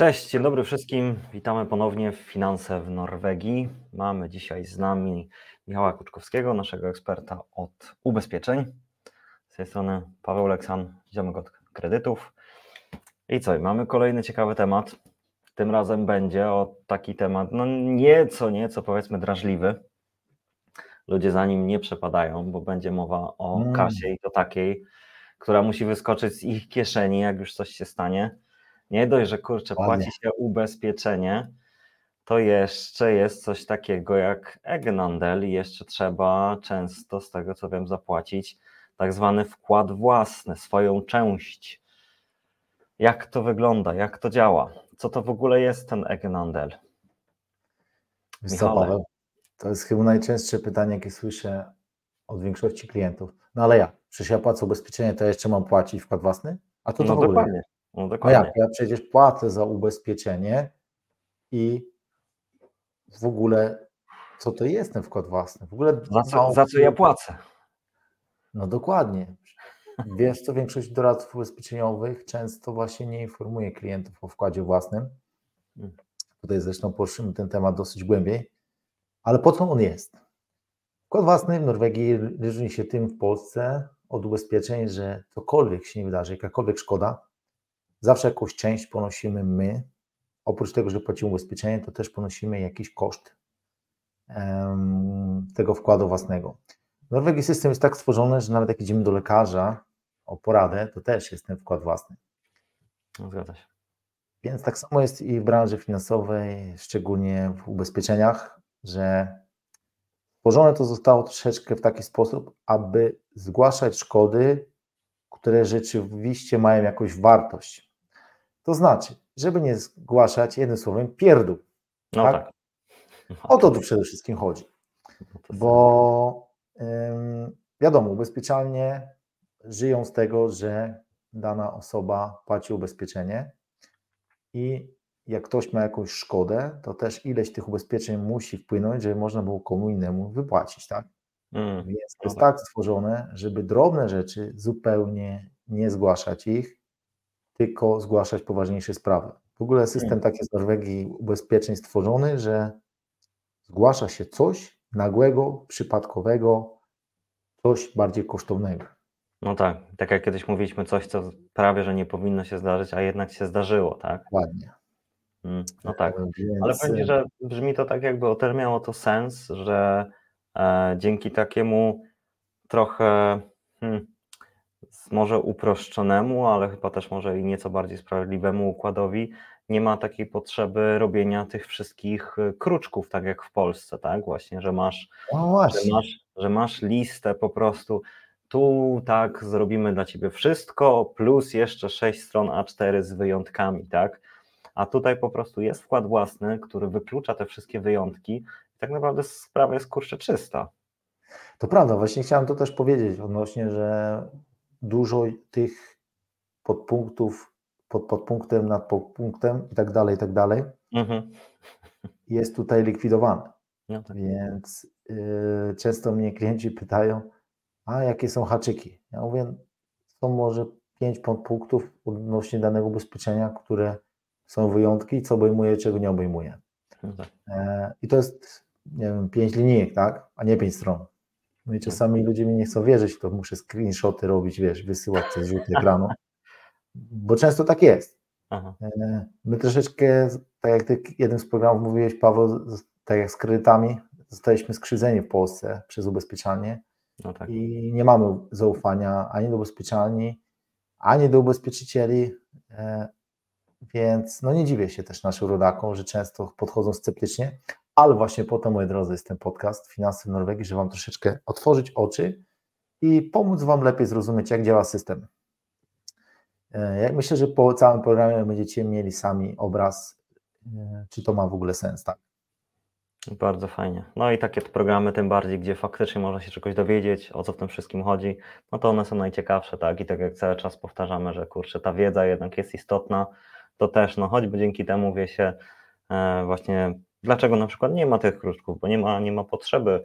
Cześć, dzień dobry wszystkim. Witamy ponownie w Finanse w Norwegii. Mamy dzisiaj z nami Michała Kuczkowskiego, naszego eksperta od ubezpieczeń. Z tej strony Paweł Leksan, ziomek od kredytów. I co, mamy kolejny ciekawy temat. Tym razem będzie o taki temat, no nieco, nieco powiedzmy drażliwy. Ludzie za nim nie przepadają, bo będzie mowa o mm. kasie i to takiej, która musi wyskoczyć z ich kieszeni, jak już coś się stanie nie dość, że kurczę, płaci się ubezpieczenie, to jeszcze jest coś takiego jak Egnandel i jeszcze trzeba często, z tego co wiem, zapłacić tak zwany wkład własny, swoją część. Jak to wygląda, jak to działa? Co to w ogóle jest ten Egnandel? Paweł? To jest chyba najczęstsze pytanie, jakie słyszę od większości klientów. No ale ja, przecież ja płacę ubezpieczenie, to jeszcze mam płacić wkład własny? A to, to no ogóle. Dokładnie. No, no jak, ja przecież płacę za ubezpieczenie i w ogóle co to jest ten wkład własny? W ogóle za co, za co ja płacę? No dokładnie. Wiesz co, większość doradców ubezpieczeniowych często właśnie nie informuje klientów o wkładzie własnym. Hmm. Tutaj zresztą poruszymy ten temat dosyć głębiej. Ale po co on jest? Wkład własny w Norwegii różni się tym w Polsce od ubezpieczeń, że cokolwiek się nie wydarzy, jakakolwiek szkoda, Zawsze jakąś część ponosimy my. Oprócz tego, że płacimy ubezpieczenie, to też ponosimy jakiś koszt um, tego wkładu własnego. W Norwegii system jest tak stworzony, że nawet jak idziemy do lekarza o poradę, to też jest ten wkład własny. No, zgadza się. Więc tak samo jest i w branży finansowej, szczególnie w ubezpieczeniach, że stworzone to zostało troszeczkę w taki sposób, aby zgłaszać szkody, które rzeczywiście mają jakąś wartość. To znaczy, żeby nie zgłaszać jednym słowem pierdół. No tak? tak. O to tu przede wszystkim chodzi. Bo ym, wiadomo, ubezpieczalnie żyją z tego, że dana osoba płaci ubezpieczenie i jak ktoś ma jakąś szkodę, to też ileś tych ubezpieczeń musi wpłynąć, żeby można było komu innemu wypłacić, tak? Mm, Więc to jest no tak. tak stworzone, żeby drobne rzeczy zupełnie nie zgłaszać ich, tylko zgłaszać poważniejsze sprawy. W ogóle system taki z Norwegii ubezpieczeń stworzony, że zgłasza się coś nagłego, przypadkowego, coś bardziej kosztownego. No tak, tak jak kiedyś mówiliśmy, coś, co prawie, że nie powinno się zdarzyć, a jednak się zdarzyło, tak? Ładnie. Hmm, no tak, Więc... ale powiem że brzmi to tak, jakby o tyle miało to sens, że e, dzięki takiemu trochę hmm, może uproszczonemu, ale chyba też może i nieco bardziej sprawiedliwemu układowi nie ma takiej potrzeby robienia tych wszystkich y, kruczków, tak jak w Polsce, tak? Właśnie, że masz, no że masz, że masz listę po prostu. Tu tak zrobimy dla ciebie wszystko, plus jeszcze sześć stron A4 z wyjątkami, tak? A tutaj po prostu jest wkład własny, który wyklucza te wszystkie wyjątki. I tak naprawdę sprawa jest kurczę czysta. To prawda, właśnie chciałem to też powiedzieć odnośnie, że dużo tych podpunktów pod podpunktem, nad podpunktem i tak dalej, i tak dalej mhm. jest tutaj likwidowane. No tak. Więc y, często mnie klienci pytają, a jakie są haczyki? Ja mówię, są może pięć podpunktów odnośnie danego ubezpieczenia, które są wyjątki, co obejmuje, czego nie obejmuje. No tak. e, I to jest, nie wiem, pięć linijek, tak? A nie pięć stron. No i czasami ludzie mi nie chcą wierzyć, to muszę screenshoty robić, wiesz, wysyłać przez rzut ekranu, bo często tak jest. Aha. E, my troszeczkę, tak jak ty jednym z programów mówiłeś, Paweł, tak jak z kredytami, zostaliśmy skrzywdzeni w Polsce przez ubezpieczalnie no tak. i nie mamy zaufania ani do ubezpieczalni, ani do ubezpieczycieli, e, więc no nie dziwię się też naszym rodakom, że często podchodzą sceptycznie, ale właśnie po to, moi drodzy, jest ten podcast Finanse w Norwegii, żeby Wam troszeczkę otworzyć oczy i pomóc Wam lepiej zrozumieć, jak działa system. E, ja myślę, że po całym programie będziecie mieli sami obraz, e, czy to ma w ogóle sens, tak? Bardzo fajnie. No i takie programy, tym bardziej, gdzie faktycznie można się czegoś dowiedzieć, o co w tym wszystkim chodzi, no to one są najciekawsze, tak? I tak jak cały czas powtarzamy, że kurczę, ta wiedza jednak jest istotna, to też, no choćby dzięki temu wie się e, właśnie Dlaczego na przykład nie ma tych kruczków? Bo nie ma, nie ma potrzeby,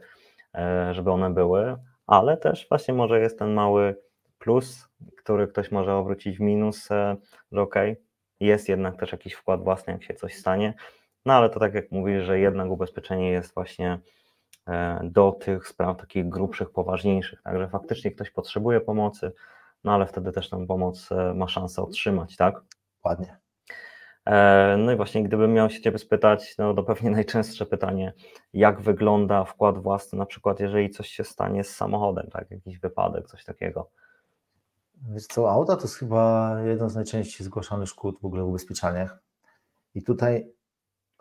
e, żeby one były, ale też właśnie może jest ten mały plus, który ktoś może obrócić w minus, e, że ok, jest jednak też jakiś wkład własny, jak się coś stanie. No ale to tak jak mówisz, że jednak ubezpieczenie jest właśnie e, do tych spraw takich grubszych, poważniejszych. Także faktycznie ktoś potrzebuje pomocy, no ale wtedy też tę pomoc ma szansę otrzymać, tak? Ładnie. E, no i właśnie, gdybym miał się Ciebie spytać, no to pewnie najczęstsze pytanie, jak wygląda wkład własny, na przykład jeżeli coś się stanie z samochodem, tak, jakiś wypadek, coś takiego. Wiesz co, auta to jest chyba jedno z najczęściej zgłaszanych szkód w ogóle w ubezpieczeniach. I tutaj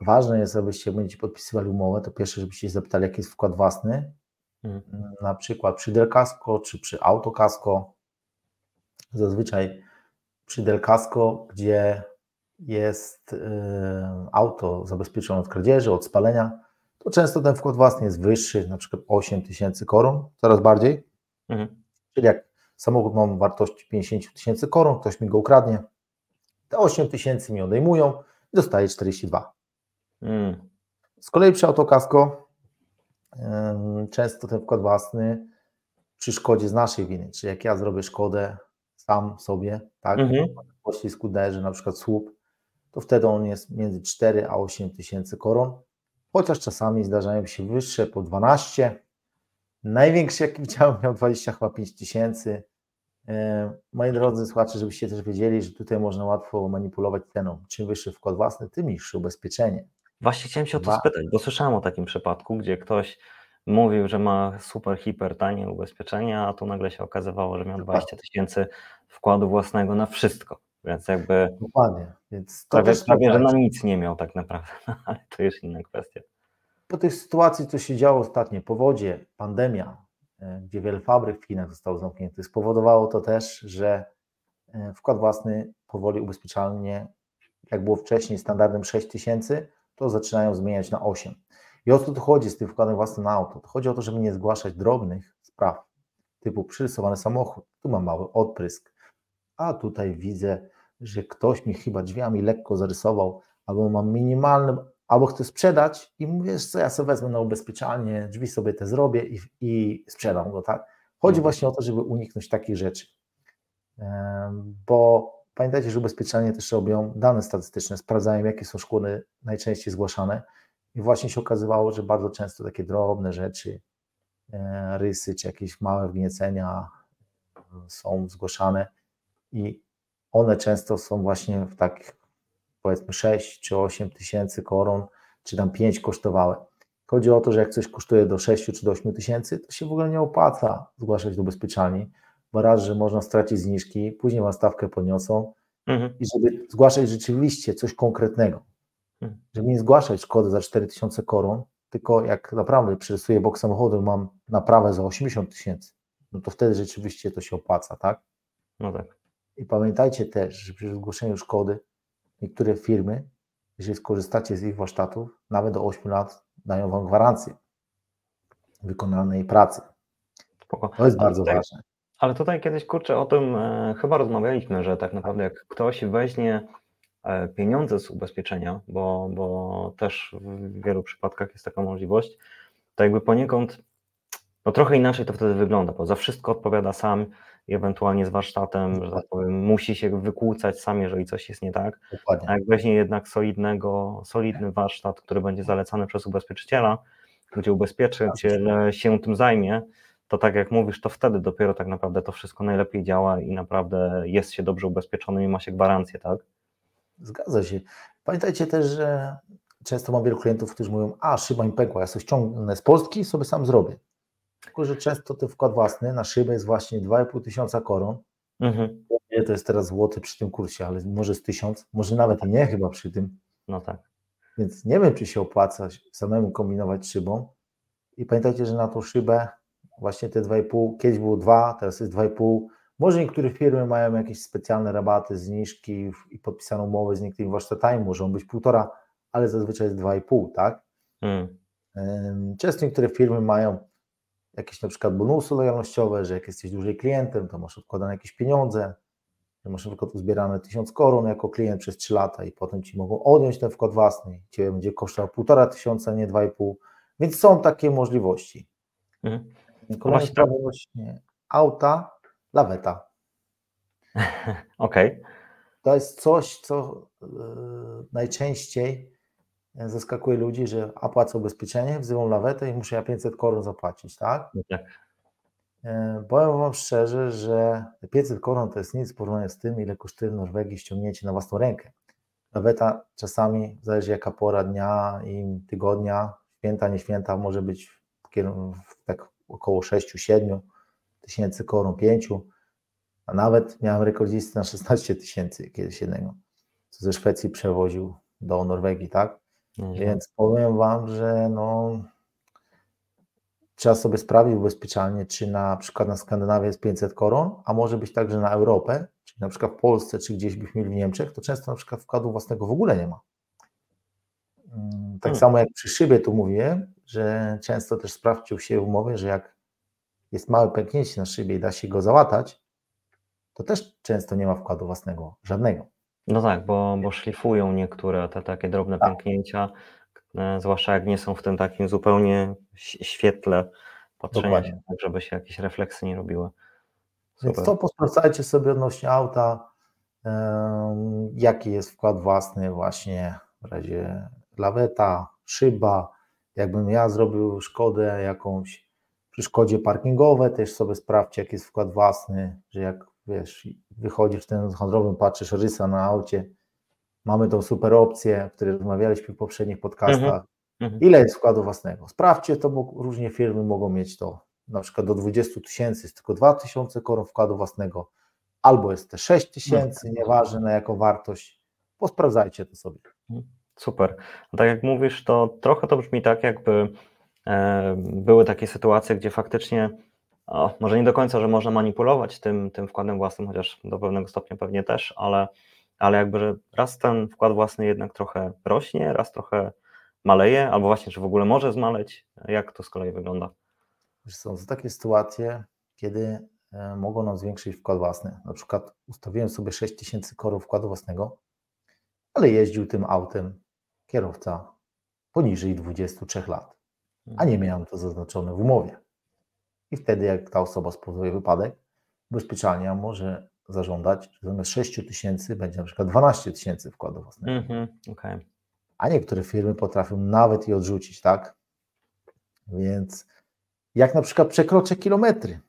ważne jest, abyście będziecie podpisywali umowę, to pierwsze, żebyście zapytali, jaki jest wkład własny, mhm. na przykład przy Del Casco czy przy Auto Casco. Zazwyczaj przy Del Casco, gdzie jest y, auto zabezpieczone od kradzieży, od spalenia, to często ten wkład własny jest wyższy, na przykład 8 tysięcy koron, coraz bardziej. Mhm. Czyli jak samochód ma wartość 50 tysięcy koron, ktoś mi go ukradnie, te 8 tysięcy mi odejmują i dostaję 42. Mm. Z kolei przy autokasko często ten wkład własny przy szkodzie z naszej winy, czyli jak ja zrobię szkodę sam sobie, tak, mhm. poślizg uderzy, na przykład słup, to wtedy on jest między 4 a 8 tysięcy koron, chociaż czasami zdarzają się wyższe po 12. Największy jaki widziałem miał 25 tysięcy. E, moi drodzy słuchacze, żebyście też wiedzieli, że tutaj można łatwo manipulować ceną. Czym wyższy wkład własny, tym niższe ubezpieczenie. Właśnie chciałem się o to Dwa. spytać, bo słyszałem o takim przypadku, gdzie ktoś mówił, że ma super, hiper tanie ubezpieczenia, a tu nagle się okazywało, że miał 20 tysięcy wkładu własnego na wszystko. Więc jakby. Dokładnie. Więc to prawie, też prawie że na nic nie miał tak naprawdę, ale to już inna kwestia. Po tych sytuacji, co się działo ostatnio, powodzie, pandemia, e, gdzie wiele fabryk w Chinach zostało zamkniętych, spowodowało to też, że e, wkład własny powoli ubezpieczalnie, jak było wcześniej standardem 6 tysięcy, to zaczynają zmieniać na 8. I o co tu chodzi z tym wkładem własnym na auto? To chodzi o to, żeby nie zgłaszać drobnych spraw, typu przyrysowany samochód, tu mam mały odprysk, a tutaj widzę że ktoś mi chyba drzwiami lekko zarysował, albo mam minimalny, albo chcę sprzedać i mówię, co ja sobie wezmę na ubezpieczalnie, drzwi sobie te zrobię i, i sprzedam go, tak? Chodzi mhm. właśnie o to, żeby uniknąć takich rzeczy. Bo pamiętajcie, że ubezpieczalnie też robią dane statystyczne, sprawdzają, jakie są szkody najczęściej zgłaszane. I właśnie się okazywało, że bardzo często takie drobne rzeczy, e, rysy czy jakieś małe wgniecenia są zgłaszane i one często są właśnie w takich powiedzmy 6 czy 8 tysięcy koron, czy tam 5 kosztowały. Chodzi o to, że jak coś kosztuje do 6 czy do 8 tysięcy, to się w ogóle nie opłaca zgłaszać do ubezpieczalni, bo raz, że można stracić zniżki, później wam stawkę podniosą mhm. i żeby zgłaszać rzeczywiście coś konkretnego, mhm. żeby nie zgłaszać szkody za 4 tysiące koron, tylko jak naprawdę przyrysuję bok samochodu mam naprawę za 80 tysięcy, no to wtedy rzeczywiście to się opłaca, tak? No tak. I pamiętajcie też, że przy zgłoszeniu szkody niektóre firmy, jeżeli skorzystacie z ich warsztatów, nawet do 8 lat dają Wam gwarancję wykonanej pracy. Spoko. To jest ale bardzo tutaj, ważne. Ale tutaj kiedyś, kurczę, o tym e, chyba rozmawialiśmy, że tak naprawdę jak ktoś weźmie e, pieniądze z ubezpieczenia, bo, bo też w wielu przypadkach jest taka możliwość, to jakby poniekąd, no trochę inaczej to wtedy wygląda, bo za wszystko odpowiada sam i ewentualnie z warsztatem, że tak powiem, musi się wykłócać sam, jeżeli coś jest nie tak. Dokładnie. A jak weźmie jednak solidnego, solidny warsztat, który będzie zalecany przez ubezpieczyciela, gdzie ubezpieczyciel się tym zajmie, to tak jak mówisz, to wtedy dopiero tak naprawdę to wszystko najlepiej działa i naprawdę jest się dobrze ubezpieczony i ma się gwarancję, tak? Zgadza się. Pamiętajcie też, że często mam wielu klientów, którzy mówią, a szyba mi pękła, ja sobie ściągnę z Polski i sobie sam zrobię. Tylko, że często ten wkład własny na szybę jest właśnie 2,5 tysiąca koron. Mhm. Nie, to jest teraz złoty przy tym kursie, ale może z tysiąc, może nawet i nie chyba przy tym. No tak. Więc nie wiem, czy się opłaca samemu kombinować szybą. I pamiętajcie, że na tą szybę właśnie te 2,5, kiedyś było 2, teraz jest 2,5. Może niektóre firmy mają jakieś specjalne rabaty, zniżki i podpisaną umowę z niektórymi warsztatami, może on być półtora, ale zazwyczaj jest 2,5, tak? Mm. Często niektóre firmy mają jakieś na przykład bonusy lojalnościowe, że jak jesteś dłużej klientem, to masz odkładane jakieś pieniądze, że masz na przykład uzbierane 1000 koron jako klient przez 3 lata i potem ci mogą odjąć ten wkład własny, ciebie będzie kosztował 1,5 tysiąca, nie 2,5, więc są takie możliwości. Mhm. Kolejna sprawa właśnie auta, laweta. Okej. Okay. to jest coś, co e, najczęściej zaskakuje ludzi, że a płacę ubezpieczenie, wzywam lawetę i muszę ja 500 koron zapłacić, tak? No tak. E, powiem Wam szczerze, że 500 koron to jest nic w porównaniu z tym, ile kosztuje w Norwegii ściągnięcie na własną rękę. Laweta czasami, zależy jaka pora dnia i tygodnia, święta, nie święta, może być tak około 6-7 tysięcy koron, 5, a nawet miałem rekordzistę na 16 tysięcy kiedyś jednego, co ze Szwecji przewoził do Norwegii, tak? Mhm. Więc powiem Wam, że no, trzeba sobie sprawdzić ubezpieczalnie, czy na przykład na Skandynawię jest 500 koron, a może być także na Europę, czyli na przykład w Polsce, czy gdzieś byśmy mieli w Niemczech, to często na przykład wkładu własnego w ogóle nie ma. Mm, tak hmm. samo jak przy szybie tu mówię, że często też sprawdźcie się w umowie, że jak jest małe pęknięcie na szybie i da się go załatać, to też często nie ma wkładu własnego, żadnego. No tak, bo, bo szlifują niektóre te takie drobne tak. pęknięcia, e, zwłaszcza jak nie są w tym takim zupełnie świetle patrzenia się, tak żeby się jakieś refleksy nie robiły. Super. Więc to posprawdzajcie sobie odnośnie auta, jaki jest wkład własny właśnie w razie laweta, szyba, jakbym ja zrobił szkodę jakąś przy szkodzie parkingowe, też sobie sprawdźcie jaki jest wkład własny, że jak wiesz, wychodzisz ten handlowym, patrzysz rysa na aucie, mamy tą super opcję, o której rozmawialiśmy w poprzednich podcastach, mhm. mhm. ile jest wkładu własnego. Sprawdźcie to, bo różnie firmy mogą mieć to, na przykład do 20 tysięcy jest tylko 2 tysiące koron wkładu własnego, albo jest te 6 tysięcy, mhm. nieważne na jaką wartość, posprawdzajcie to sobie. Mhm. Super. No tak jak mówisz, to trochę to brzmi tak, jakby e, były takie sytuacje, gdzie faktycznie o, może nie do końca, że można manipulować tym, tym wkładem własnym, chociaż do pewnego stopnia pewnie też, ale, ale jakby, że raz ten wkład własny jednak trochę rośnie, raz trochę maleje, albo właśnie, czy w ogóle może zmaleć. Jak to z kolei wygląda? Są to takie sytuacje, kiedy e, mogą nam zwiększyć wkład własny. Na przykład ustawiłem sobie 6000 korów wkładu własnego, ale jeździł tym autem kierowca poniżej 23 lat, a nie mhm. miałem to zaznaczone w umowie. I wtedy, jak ta osoba spowoduje wypadek, ubezpieczalnia może zażądać, że zamiast 6 tysięcy będzie na przykład 12 tysięcy wkładu własnego. Mm -hmm, okay. A niektóre firmy potrafią nawet je odrzucić, tak? Więc jak na przykład przekroczę kilometry,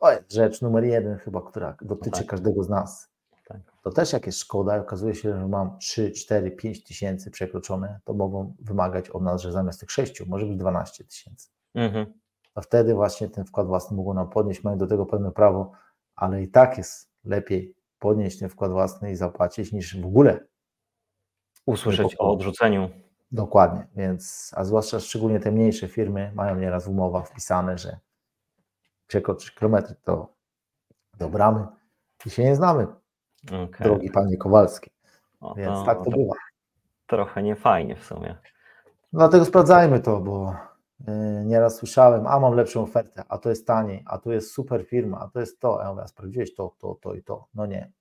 to jest rzecz numer jeden chyba, która dotyczy tak. każdego z nas. Tak. To też jak jest szkoda, okazuje się, że mam 3, 4, 5 tysięcy przekroczone, to mogą wymagać od nas, że zamiast tych 6 może być 12 tysięcy. -hmm a wtedy właśnie ten wkład własny mogą nam podnieść, mają do tego pełne prawo, ale i tak jest lepiej podnieść ten wkład własny i zapłacić, niż w ogóle usłyszeć o odrzuceniu. Dokładnie, więc, a zwłaszcza szczególnie te mniejsze firmy mają nieraz w umowach wpisane, że przekroczysz kilometr do, do bramy i się nie znamy, okay. drogi panie Kowalski. O, więc to, tak to, to bywa. Trochę niefajnie w sumie. Dlatego sprawdzajmy to, bo nieraz słyszałem, a mam lepszą ofertę, a to jest taniej, a to jest super firma, a to jest to. Ja mówię, a sprawdziłeś to, to, to i to. No nie,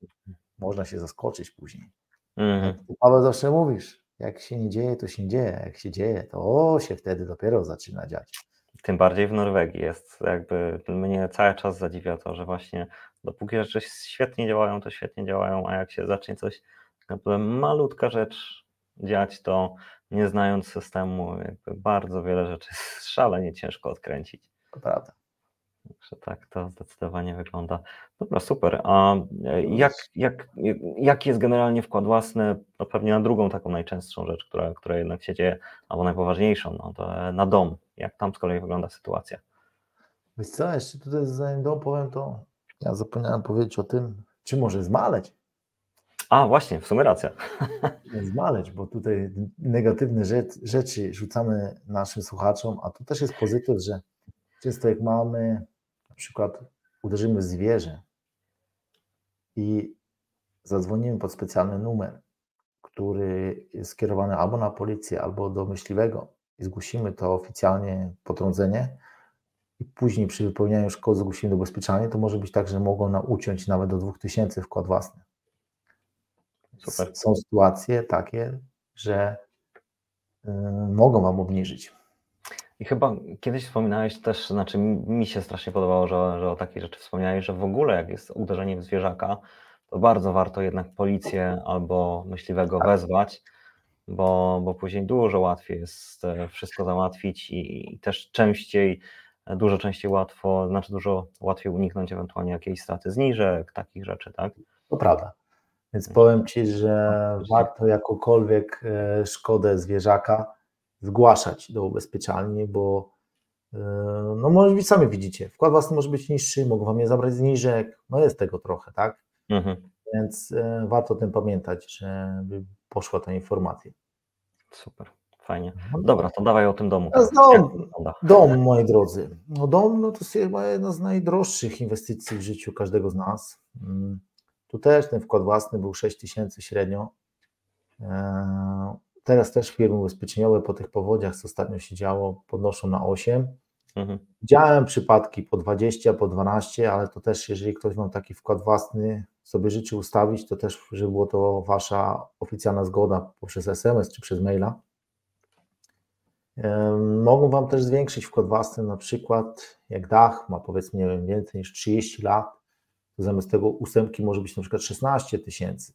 można się zaskoczyć później. Mhm. Paweł zawsze mówisz, jak się nie dzieje, to się nie dzieje, jak się dzieje, to się wtedy dopiero zaczyna dziać. Tym bardziej w Norwegii jest jakby, mnie cały czas zadziwia to, że właśnie dopóki rzeczy świetnie działają, to świetnie działają, a jak się zacznie coś, naprawdę malutka rzecz dziać, to nie znając systemu, jakby bardzo wiele rzeczy jest szalenie ciężko odkręcić. To prawda. Także tak to zdecydowanie wygląda. Dobra, super. A jak, jak, jaki jest generalnie wkład własny? No pewnie na drugą taką najczęstszą rzecz, która, która jednak się dzieje, albo najpoważniejszą, no to na dom. Jak tam z kolei wygląda sytuacja? Wiesz co, jeszcze tutaj zanim dom powiem, to ja zapomniałem powiedzieć o tym, czy może zmaleć. A, właśnie, w sumie racja. Zmaleć, bo tutaj negatywne rzeczy rzucamy naszym słuchaczom, a to też jest pozytyw, że często jak mamy, na przykład uderzymy w zwierzę i zadzwonimy pod specjalny numer, który jest skierowany albo na policję, albo do myśliwego i zgłosimy to oficjalnie potrącenie i później przy wypełnianiu szkód zgłosimy do ubezpieczalni, to może być tak, że mogą nam uciąć nawet do 2000 wkład własny. Super. Są sytuacje takie, że y, mogą Wam obniżyć. I chyba kiedyś wspominałeś też, znaczy mi się strasznie podobało, że, że o takiej rzeczy wspomniałeś, że w ogóle jak jest uderzenie w zwierzaka, to bardzo warto jednak policję albo myśliwego wezwać, bo, bo później dużo łatwiej jest e, wszystko załatwić i, i też częściej, dużo częściej łatwo, znaczy dużo łatwiej uniknąć ewentualnie jakiejś straty zniżek, takich rzeczy, tak? To prawda. Więc powiem Ci, że warto jakąkolwiek e, szkodę zwierzaka zgłaszać do ubezpieczalni, bo e, no może być, sami widzicie, wkład własny może być niższy, mogą Wam je zabrać zniżek, no jest tego trochę, tak? Mhm. Więc e, warto o tym pamiętać, żeby poszła ta informacja. Super, fajnie. No Dobra, to dawaj o tym domu. Dom, dom, moi drodzy. No dom no to jest chyba jedna z najdroższych inwestycji w życiu każdego z nas. Tu też ten wkład własny był 6 tysięcy średnio. E, teraz też firmy ubezpieczeniowe po tych powodziach, co ostatnio się działo, podnoszą na 8. Mhm. Widziałem przypadki po 20, po 12, ale to też, jeżeli ktoś ma taki wkład własny, sobie życzy ustawić, to też, żeby było to wasza oficjalna zgoda poprzez SMS czy przez maila. Mogą Wam też zwiększyć wkład własny, na przykład jak dach ma powiedzmy nie wiem, więcej niż 30 lat, zamiast tego ósemki może być na przykład 16 tysięcy.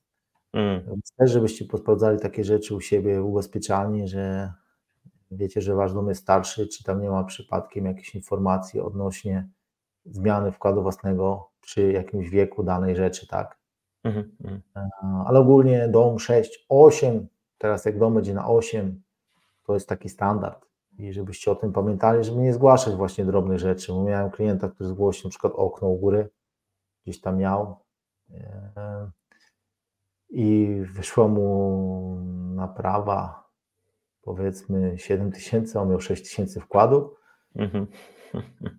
Mm. Też, żebyście posprawdzali takie rzeczy u siebie ubezpieczalnie, że wiecie, że Wasz dom jest starszy, czy tam nie ma przypadkiem jakichś informacji odnośnie zmiany wkładu własnego przy jakimś wieku danej rzeczy, tak? Mm -hmm. Ale ogólnie dom 6, 8, teraz jak dom będzie na 8, to jest taki standard. I żebyście o tym pamiętali, żeby nie zgłaszać właśnie drobnych rzeczy. Bo miałem klienta, który zgłosił na przykład okno u góry, gdzieś tam miał e, i wyszła mu naprawa powiedzmy 7 tysięcy, on miał 6 tysięcy wkładu. Mhm.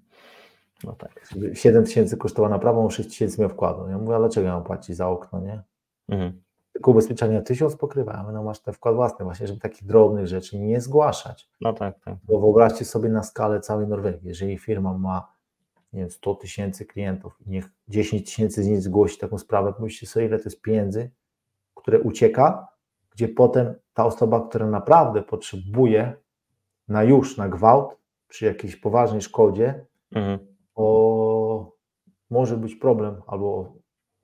No tak. 7 tysięcy kosztowała naprawa, on 6 tysięcy miał wkładu. Ja mówię, ale dlaczego ja mam płacić za okno, nie? Mhm. Tylko ubezpieczenia tysiąc pokrywa, a no masz ten wkład własny właśnie, żeby takich drobnych rzeczy nie zgłaszać. No tak, tak. Bo wyobraźcie sobie na skalę całej Norwegii, jeżeli firma ma nie wiem, 100 tysięcy klientów i niech 10 tysięcy z nich zgłosi taką sprawę, pomyślcie sobie, ile to jest pieniędzy, które ucieka, gdzie potem ta osoba, która naprawdę potrzebuje na już, na gwałt, przy jakiejś poważnej szkodzie, mhm. o, może być problem, albo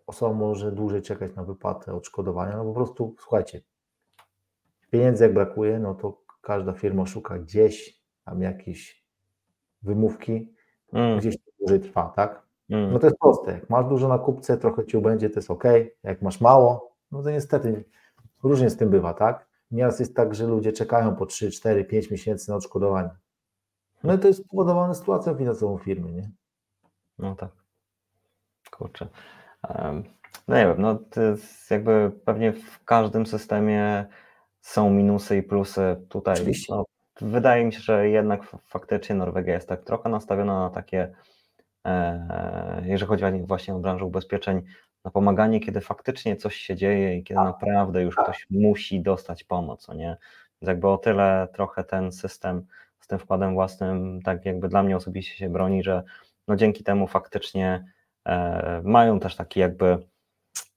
osoba może dłużej czekać na wypłatę odszkodowania, no po prostu, słuchajcie, pieniędzy jak brakuje, no to każda firma szuka gdzieś tam jakieś wymówki, mm. gdzieś dłużej trwa, tak? Mm. No to jest proste, jak masz dużo na kupce, trochę ci ubędzie, to jest ok, jak masz mało, no to niestety różnie z tym bywa, tak? Nieraz jest tak, że ludzie czekają po 3, 4, 5 miesięcy na odszkodowanie. No i to jest spowodowane sytuacją finansową firmy, nie? No tak. Kurczę. No nie wiem, no to jest jakby pewnie w każdym systemie są minusy i plusy tutaj. No, wydaje mi się, że jednak faktycznie Norwegia jest tak trochę nastawiona na takie, jeżeli chodzi właśnie o branżę ubezpieczeń, na pomaganie, kiedy faktycznie coś się dzieje i kiedy naprawdę już ktoś musi dostać pomoc, nie? Więc jakby o tyle trochę ten system z tym wkładem własnym, tak jakby dla mnie osobiście się broni, że no dzięki temu faktycznie e, mają też taki jakby,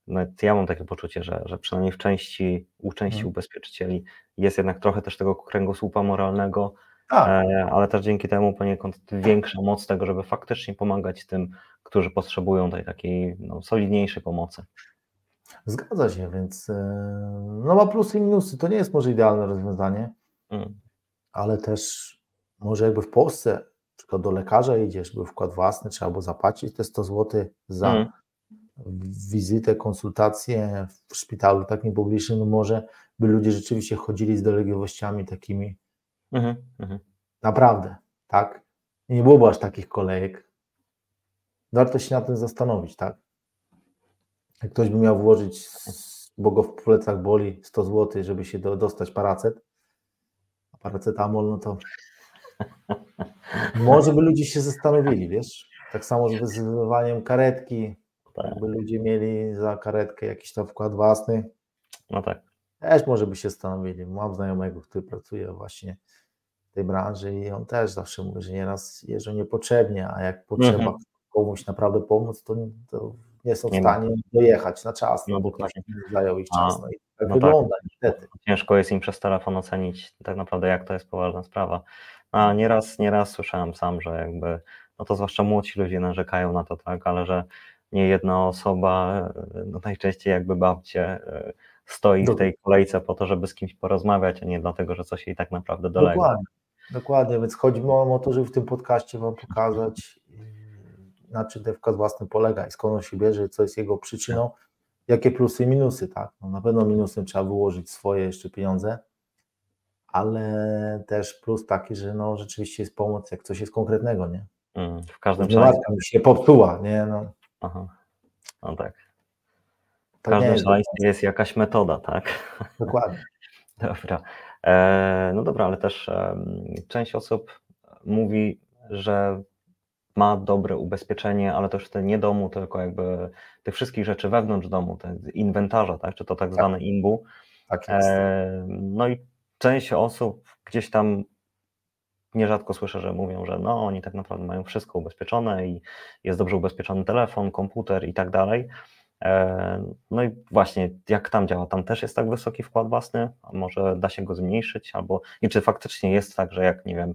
no ja mam takie poczucie, że, że przynajmniej w części, u części hmm. ubezpieczycieli jest jednak trochę też tego kręgosłupa moralnego, tak. E, ale też dzięki temu poniekąd większa moc tego, żeby faktycznie pomagać tym, którzy potrzebują tej takiej no, solidniejszej pomocy. Zgadza się, więc e, no ma plusy i minusy. To nie jest może idealne rozwiązanie, mm. ale też może jakby w Polsce, przykład do lekarza idziesz, by wkład własny, trzeba było zapłacić te 100 zł za mm. wizytę, konsultację w szpitalu takim publicznym, no może by ludzie rzeczywiście chodzili z dolegliwościami takimi Mhm, mhm. Naprawdę, tak? Nie byłoby aż takich kolejek. Warto się nad tym zastanowić, tak? Jak ktoś by miał włożyć, bo go w plecach boli 100 zł, żeby się do, dostać paracet, a paracetamol, no to może by ludzie się zastanowili, wiesz? Tak samo z wyzywaniem karetki, tak. jakby ludzie mieli za karetkę jakiś tam wkład własny. No tak. Też może by się zastanowili. Mam znajomego, który pracuje właśnie tej branży i on też zawsze mówi, że nieraz jeżdżą niepotrzebnie, a jak potrzeba mhm. komuś naprawdę pomóc, to, to nie są w stanie dojechać na czas, no, bo ktoś zajął ich czas. No i tak no wygląda tak. niestety. Ciężko jest im przez telefon ocenić tak naprawdę, jak to jest poważna sprawa. A nieraz, nieraz słyszałem sam, że jakby, no to zwłaszcza młodsi ludzie narzekają na to, tak, ale że nie jedna osoba, no najczęściej jakby babcie, stoi w tej kolejce po to, żeby z kimś porozmawiać, a nie dlatego, że coś jej tak naprawdę dolega. Dokładnie, dokładnie. więc chodzi mi o to, żeby w tym podcaście Wam pokazać, na czym ten wkład własny polega i skąd on się bierze, co jest jego przyczyną, jakie plusy i minusy, tak. No na pewno minusem trzeba wyłożyć swoje jeszcze pieniądze, ale też plus taki, że no rzeczywiście jest pomoc, jak coś jest konkretnego, nie? Mm, w każdym razie. się popsuła, nie? No. Aha. No tak. W każdym szaleństwie jest jakaś metoda, tak? Dokładnie. dobra. E, no dobra, ale też część osób mówi, że ma dobre ubezpieczenie, ale też te nie domu, tylko jakby tych wszystkich rzeczy wewnątrz domu, te inwentarza, tak? czy to tak, tak. zwane imbu. Tak. E, no i część osób gdzieś tam nierzadko słyszę, że mówią, że no oni tak naprawdę mają wszystko ubezpieczone i jest dobrze ubezpieczony telefon, komputer i tak dalej. E, no i właśnie, jak tam działa? Tam też jest tak wysoki wkład własny? A może da się go zmniejszyć? Albo i czy faktycznie jest tak, że jak nie wiem,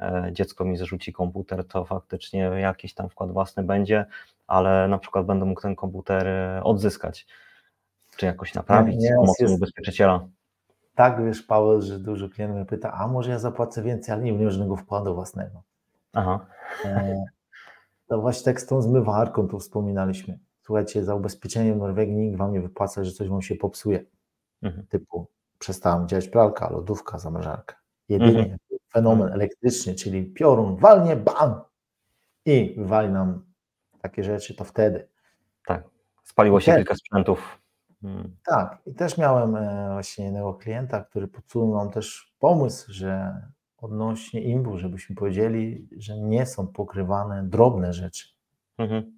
e, dziecko mi zrzuci komputer, to faktycznie jakiś tam wkład własny będzie, ale na przykład będę mógł ten komputer e, odzyskać, czy jakoś naprawić z pomocą jest, ubezpieczyciela? Tak, wiesz, Paweł, że dużo klientów mnie pyta, a może ja zapłacę więcej, ale nie mam żadnego wkładu własnego. Aha. to właśnie tak z tą zmywarką tu wspominaliśmy słuchajcie, za ubezpieczenie w Norwegii nikt wam nie wypłaca, że coś wam się popsuje. Mhm. Typu przestała działać pralka, lodówka, zamrażarka. Jedynie mhm. fenomen mhm. elektryczny, czyli piorun walnie, bam! I wywali nam takie rzeczy, to wtedy. Tak, spaliło się kilka sprzętów. Hmm. Tak, i też miałem e, właśnie jednego klienta, który podsunął nam też pomysł, że odnośnie imbu, żebyśmy powiedzieli, że nie są pokrywane drobne rzeczy. Mhm.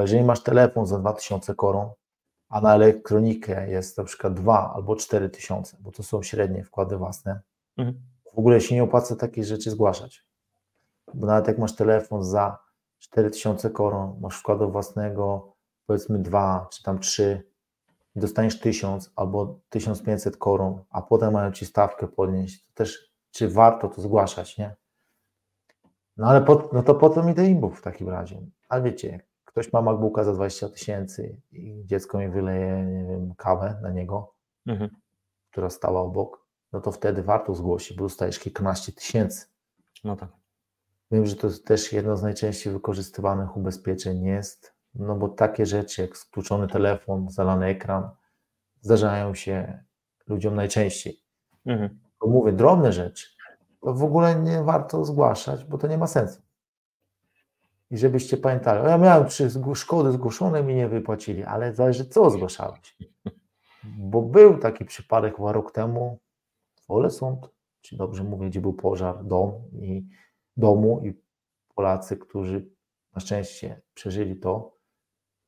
Bo jeżeli masz telefon za 2000 koron, a na elektronikę jest na przykład 2 albo 4000, bo to są średnie wkłady własne, mhm. w ogóle się nie opłaca takich rzeczy zgłaszać. Bo nawet jak masz telefon za 4000 koron, masz wkładu własnego powiedzmy 2 czy tam 3, dostaniesz 1000 albo 1500 koron, a potem mają ci stawkę podnieść, to też czy warto to zgłaszać, nie? No ale po, no to po co mi do imbów w takim razie? Ale wiecie, ktoś ma MacBooka za 20 tysięcy i dziecko mi wyleje, nie wiem, kawę na niego, mhm. która stała obok, no to wtedy warto zgłosić, bo dostajesz kilkanaście tysięcy. No tak. Wiem, że to też jedno z najczęściej wykorzystywanych ubezpieczeń jest, no bo takie rzeczy jak skluczony telefon, zalany ekran zdarzają się ludziom najczęściej. Mhm. Bo mówię, drobne rzeczy, to w ogóle nie warto zgłaszać, bo to nie ma sensu. I żebyście pamiętali, ja miałem trzy szkody zgłoszone, mi nie wypłacili, ale zależy co zgłaszałeś. Bo był taki przypadek chyba rok temu w Olesund, czy dobrze mówię, gdzie był pożar dom i, domu i Polacy, którzy na szczęście przeżyli to,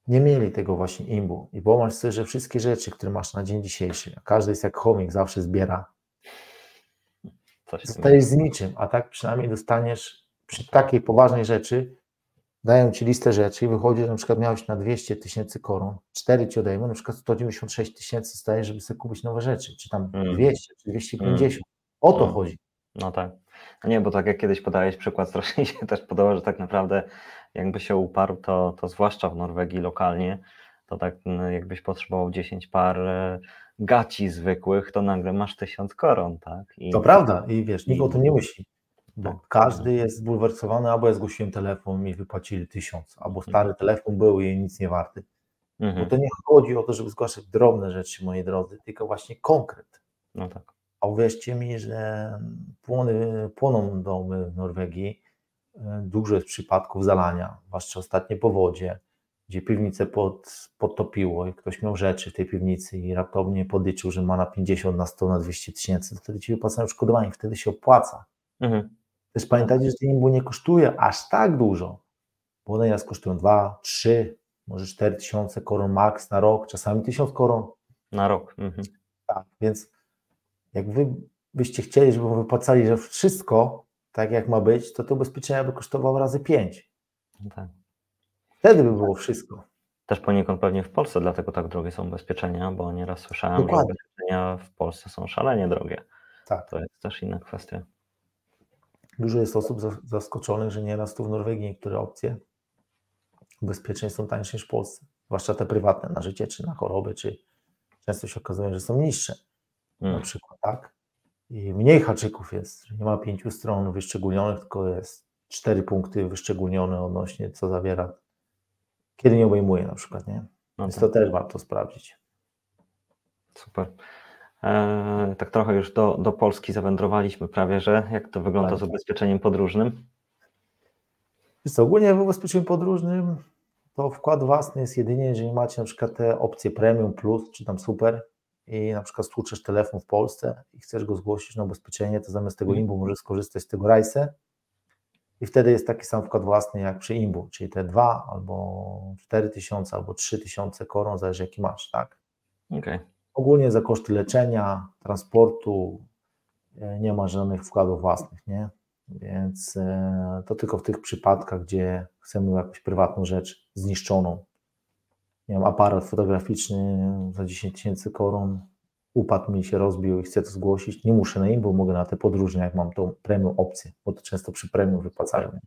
nie mieli tego właśnie imbu. I pomyśl sobie, że wszystkie rzeczy, które masz na dzień dzisiejszy, a każdy jest jak chomik, zawsze zbiera, zostajesz z niczym, a tak przynajmniej dostaniesz przy takiej poważnej rzeczy dają ci listę rzeczy i wychodzi, że na przykład miałeś na 200 tysięcy koron, 4 ci odejmą, na przykład 196 tysięcy staje, żeby sobie kupić nowe rzeczy, czy tam 200, mm. czy 250. Mm. O to mm. chodzi. No tak. No nie, bo tak jak kiedyś podałeś przykład, strasznie się też podoba, że tak naprawdę jakby się uparł, to, to zwłaszcza w Norwegii lokalnie, to tak jakbyś potrzebował 10 par e, gaci zwykłych, to nagle masz 1000 koron, tak? I, to prawda i wiesz, nikt o tym nie myśli. Bo tak. każdy jest zbulwersowany, albo ja zgłosiłem telefon, mi wypłacili tysiąc, albo mhm. stary telefon był i nic nie warty. Mhm. Bo to nie chodzi o to, żeby zgłaszać drobne rzeczy, moi drodzy, tylko właśnie konkret. No tak. A uwierzcie mi, że płony, płoną domy w Norwegii. Dużo jest przypadków zalania, zwłaszcza ostatnie powodzie, gdzie piwnicę pod, podtopiło i ktoś miał rzeczy w tej piwnicy i raptownie podyczył, że ma na 50, na 100, na 200 tysięcy, to wtedy ci wypłacają odszkodowanie, wtedy się opłaca. Mhm. Też pamiętajcie, że imbu nie kosztuje aż tak dużo, bo one nas kosztują 2, 3, może 4 tysiące koron max na rok, czasami 1000 koron. Na rok. Mhm. Tak, więc jak wy byście chcieli, żeby wypłacali, że wszystko tak jak ma być, to to ubezpieczenie by kosztowało razy 5. No tak. Wtedy by było wszystko. Też poniekąd pewnie w Polsce, dlatego tak drogie są ubezpieczenia, bo nieraz słyszałem, Dokładnie. że ubezpieczenia w Polsce są szalenie drogie. Tak. To jest też inna kwestia. Dużo jest osób zaskoczonych, że nieraz tu w Norwegii niektóre opcje ubezpieczeń są tańsze niż w Polsce, zwłaszcza te prywatne na życie, czy na choroby, czy często się okazuje, że są niższe. Hmm. Na przykład, tak? I mniej haczyków jest, nie ma pięciu stron wyszczególnionych, tylko jest cztery punkty wyszczególnione odnośnie, co zawiera, kiedy nie obejmuje na przykład, nie? No Więc tak. to też warto sprawdzić. Super. Eee, tak trochę już do, do Polski zawędrowaliśmy prawie, że jak to wygląda tak. z ubezpieczeniem podróżnym? Jest ogólnie w ubezpieczeniu podróżnym to wkład własny jest jedynie, jeżeli macie na przykład te opcje premium plus czy tam super i na przykład stłuczesz telefon w Polsce i chcesz go zgłosić na ubezpieczenie, to zamiast tego mhm. imbu możesz skorzystać z tego rajse i wtedy jest taki sam wkład własny jak przy imbu, czyli te dwa albo cztery tysiące albo trzy tysiące koron, zależy jaki masz, tak? Okay. Ogólnie za koszty leczenia, transportu e, nie ma żadnych wkładów własnych, nie? Więc e, to tylko w tych przypadkach, gdzie chcemy jakąś prywatną rzecz zniszczoną. Nie wiem, aparat fotograficzny za 10 tysięcy koron, upadł mi się, rozbił i chcę to zgłosić. Nie muszę na im, bo mogę na te podróżne, jak mam tą premium opcję, bo to często przy premium wypłacają. Okej,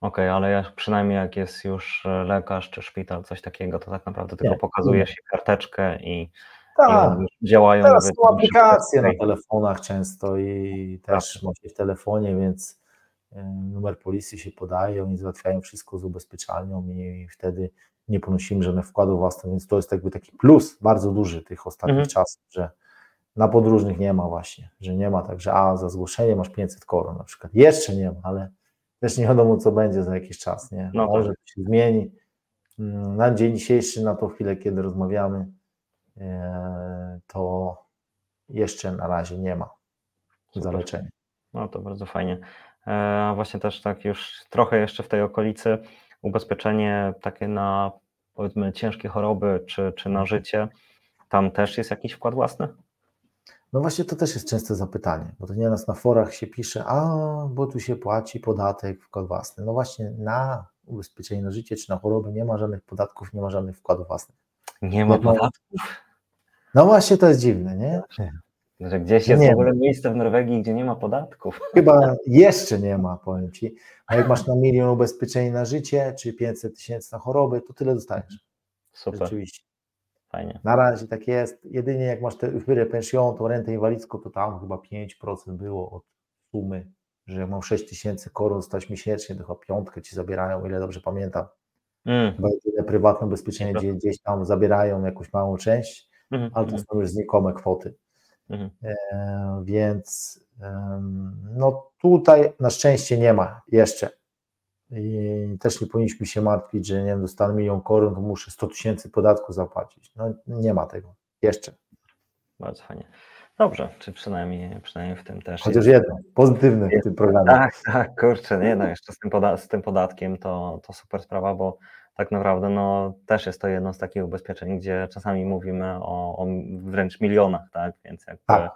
okay, ale jak, przynajmniej jak jest już e, lekarz czy szpital, coś takiego, to tak naprawdę tylko pokazujesz karteczkę i tak. działają. Teraz są aplikacje na telefonach często i też tak. macie w telefonie, więc e, numer policji się podaje, oni załatwiają wszystko z ubezpieczalnią i wtedy nie ponosimy żadnych wkładów własnych, więc to jest jakby taki plus bardzo duży tych ostatnich mhm. czasów, że na podróżnych nie ma właśnie, że nie ma tak, że a za zgłoszenie masz 500 koron na przykład. Jeszcze nie ma, ale też nie wiadomo co będzie za jakiś czas, nie? No Może tak. to się zmieni. Mm, na dzień dzisiejszy, na tą chwilę, kiedy rozmawiamy, to jeszcze na razie nie ma zaleczenia. No to bardzo fajnie. E, a właśnie też tak już trochę jeszcze w tej okolicy ubezpieczenie takie na powiedzmy ciężkie choroby czy, czy na mhm. życie, tam też jest jakiś wkład własny? No właśnie to też jest częste zapytanie, bo to nieraz na forach się pisze, a bo tu się płaci podatek, wkład własny. No właśnie na ubezpieczenie na życie czy na choroby nie ma żadnych podatków, nie ma żadnych wkładów własnych. Nie ma podatków? No właśnie to jest dziwne, nie? Że gdzieś jest nie w ogóle miejsce w Norwegii, gdzie nie ma podatków. Chyba jeszcze nie ma, powiem Ci. A jak masz na milion ubezpieczeń na życie, czy 500 tysięcy na choroby, to tyle dostajesz. Super. Rzeczywiście. Fajnie. Na razie tak jest. Jedynie jak masz tę wyrę pension, tą rentę inwalidzką, to tam chyba 5% było od sumy, że jak mam 6 tysięcy koron stać miesięcznie, to chyba piątkę Ci zabierają, ile dobrze pamiętam. Mm. Chyba prywatne ubezpieczenie, gdzie gdzieś tam zabierają jakąś małą część, mm. ale to są już znikome kwoty. Mhm. E, więc no tutaj na szczęście nie ma jeszcze. I też nie powinniśmy się martwić, że nie wiem, dostanę milion koron, to muszę 100 tysięcy podatku zapłacić. No nie ma tego jeszcze. Bardzo fajnie. Dobrze, czy przynajmniej, przynajmniej w tym też. Chociaż jest, jedno, pozytywne w tym programie. Tak, tak, kurczę, nie no, jeszcze z tym, poda z tym podatkiem to, to super sprawa, bo tak naprawdę no, też jest to jedno z takich ubezpieczeń, gdzie czasami mówimy o, o wręcz milionach, tak? Więc jakby, tak.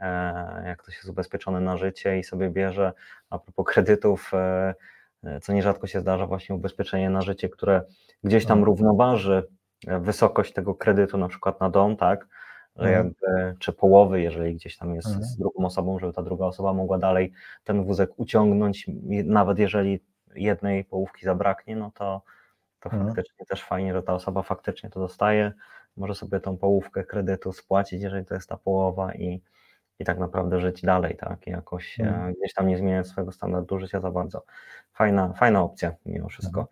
E, jak ktoś jest ubezpieczony na życie i sobie bierze, a propos kredytów, e, co nierzadko się zdarza, właśnie ubezpieczenie na życie, które gdzieś tam mhm. równoważy wysokość tego kredytu, na przykład na dom, tak? Mhm. Jakby, czy połowy, jeżeli gdzieś tam jest mhm. z drugą osobą, żeby ta druga osoba mogła dalej ten wózek uciągnąć, nawet jeżeli jednej połówki zabraknie, no to, to mhm. faktycznie też fajnie, że ta osoba faktycznie to dostaje, może sobie tą połówkę kredytu spłacić, jeżeli to jest ta połowa i, i tak naprawdę żyć dalej, tak, I jakoś mhm. gdzieś tam nie zmieniać swojego standardu życia za bardzo. Fajna, fajna opcja mimo wszystko. Mhm.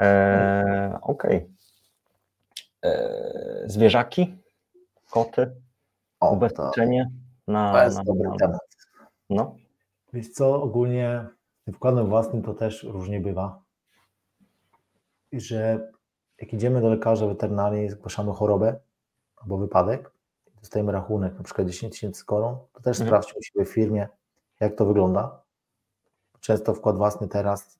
E, Okej. Okay. E, zwierzaki, koty, o, ubezpieczenie to, na, to jest na dobry temat. No. Wiesz co, ogólnie tym wkładem własnym to też różnie bywa że jak idziemy do lekarza weterynarii, zgłaszamy chorobę albo wypadek, dostajemy rachunek, na przykład 10 tysięcy koron, to też mhm. sprawdźmy u siebie w firmie, jak to wygląda. Często wkład własny teraz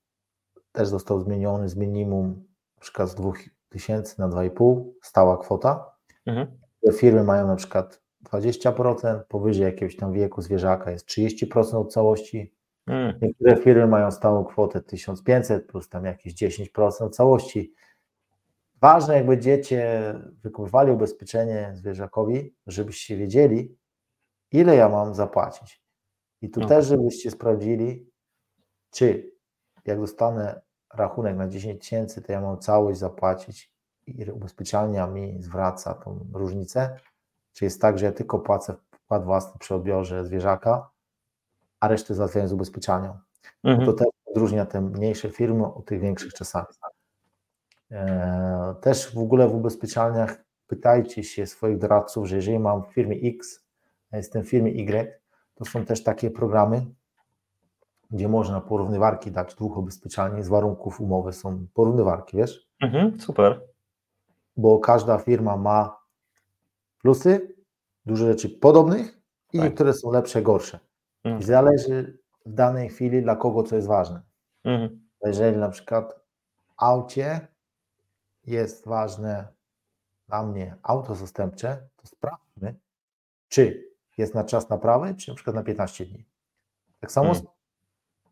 też został zmieniony z minimum na przykład z 2 tysięcy na 2,5, stała kwota. Mhm. Firmy mają na przykład 20%, powyżej jakiegoś tam wieku zwierzaka jest 30% od całości, Hmm. Niektóre firmy mają stałą kwotę 1500 plus tam jakieś 10% całości. Ważne, jak będziecie wykupywali ubezpieczenie zwierzakowi, żebyście wiedzieli, ile ja mam zapłacić. I tu no. też, żebyście sprawdzili, czy jak dostanę rachunek na 10 tysięcy, to ja mam całość zapłacić i ubezpieczalnia mi zwraca tą różnicę? Czy jest tak, że ja tylko płacę wkład własny przy odbiorze zwierzaka, a resztę załatwiają z ubezpieczalnią? Mhm. To też odróżnia te mniejsze firmy od tych większych czasami. E, też w ogóle w ubezpieczalniach pytajcie się swoich doradców, że jeżeli mam w firmie X, a jestem w firmie Y, to są też takie programy, gdzie można porównywarki dać dwóch ubezpieczalni z warunków umowy, są porównywarki, wiesz? Mhm, super. Bo każda firma ma plusy, dużo rzeczy podobnych i tak. niektóre są lepsze, gorsze. Mhm. I zależy w danej chwili dla kogo co jest ważne. Mhm. Jeżeli na przykład w aucie jest ważne dla mnie auto zastępcze, to sprawdźmy, czy jest na czas naprawy, czy na przykład na 15 dni. Tak samo hmm.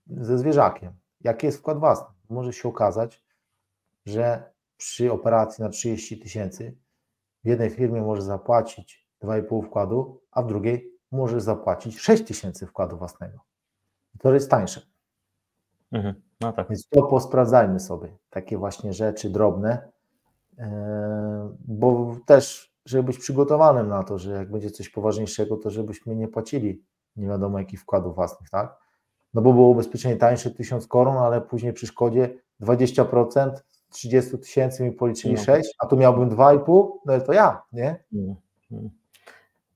ze zwierzakiem. Jaki jest wkład własny? Może się okazać, że przy operacji na 30 tysięcy w jednej firmie może zapłacić 2,5 wkładu, a w drugiej może zapłacić 6 tysięcy wkładu własnego. To jest tańsze. Mhm. No tak. Więc to posprawdzajmy sobie. Takie właśnie rzeczy drobne, e, bo też, żeby być przygotowanym na to, że jak będzie coś poważniejszego, to żebyśmy nie płacili nie wiadomo jakich wkładów własnych, tak? No bo było ubezpieczenie tańsze 1000 koron, ale później przy szkodzie 20%, 30 tysięcy mi policzyli no. 6, a tu miałbym 2,5, no to ja, nie? Mm, mm.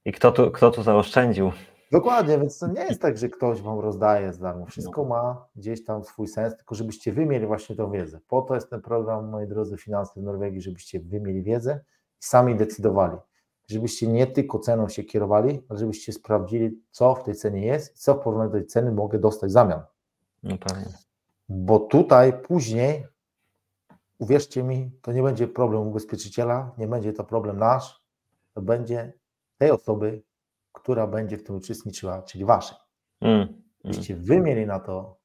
I kto tu, kto tu zaoszczędził? Dokładnie, więc to nie jest tak, że ktoś wam rozdaje za darmo. Wszystko no. ma gdzieś tam swój sens, tylko żebyście wy mieli właśnie tą wiedzę. Po to jest ten program, moi drodzy, Finanse w Norwegii, żebyście wy mieli wiedzę i sami decydowali. Żebyście nie tylko ceną się kierowali, ale żebyście sprawdzili, co w tej cenie jest i co w porównaniu do tej ceny mogę dostać w zamian. No pewnie. Bo tutaj później, uwierzcie mi, to nie będzie problem ubezpieczyciela, nie będzie to problem nasz, to będzie tej osoby, która będzie w tym uczestniczyła, czyli waszej. Mm, Żebyście wy mieli na to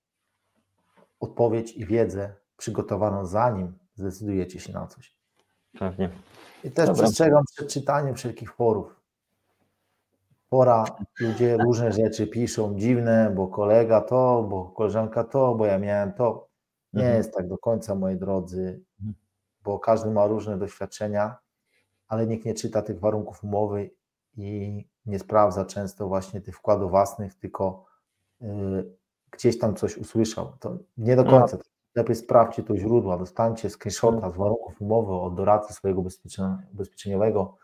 odpowiedź i wiedzę przygotowaną, zanim zdecydujecie się na coś. Pewnie. I też Dobra. przestrzegam przed czytaniem wszelkich forów. Pora, ludzie różne rzeczy piszą, dziwne, bo kolega to, bo koleżanka to, bo ja miałem to. Nie mhm. jest tak do końca, moi drodzy, mhm. bo każdy ma różne doświadczenia, ale nikt nie czyta tych warunków umowy i nie sprawdza często właśnie tych wkładów własnych, tylko yy, gdzieś tam coś usłyszał. To nie do końca. No. Lepiej sprawdźcie to źródła, dostańcie screenshota z warunków umowy od doradcy swojego ubezpieczeniowego,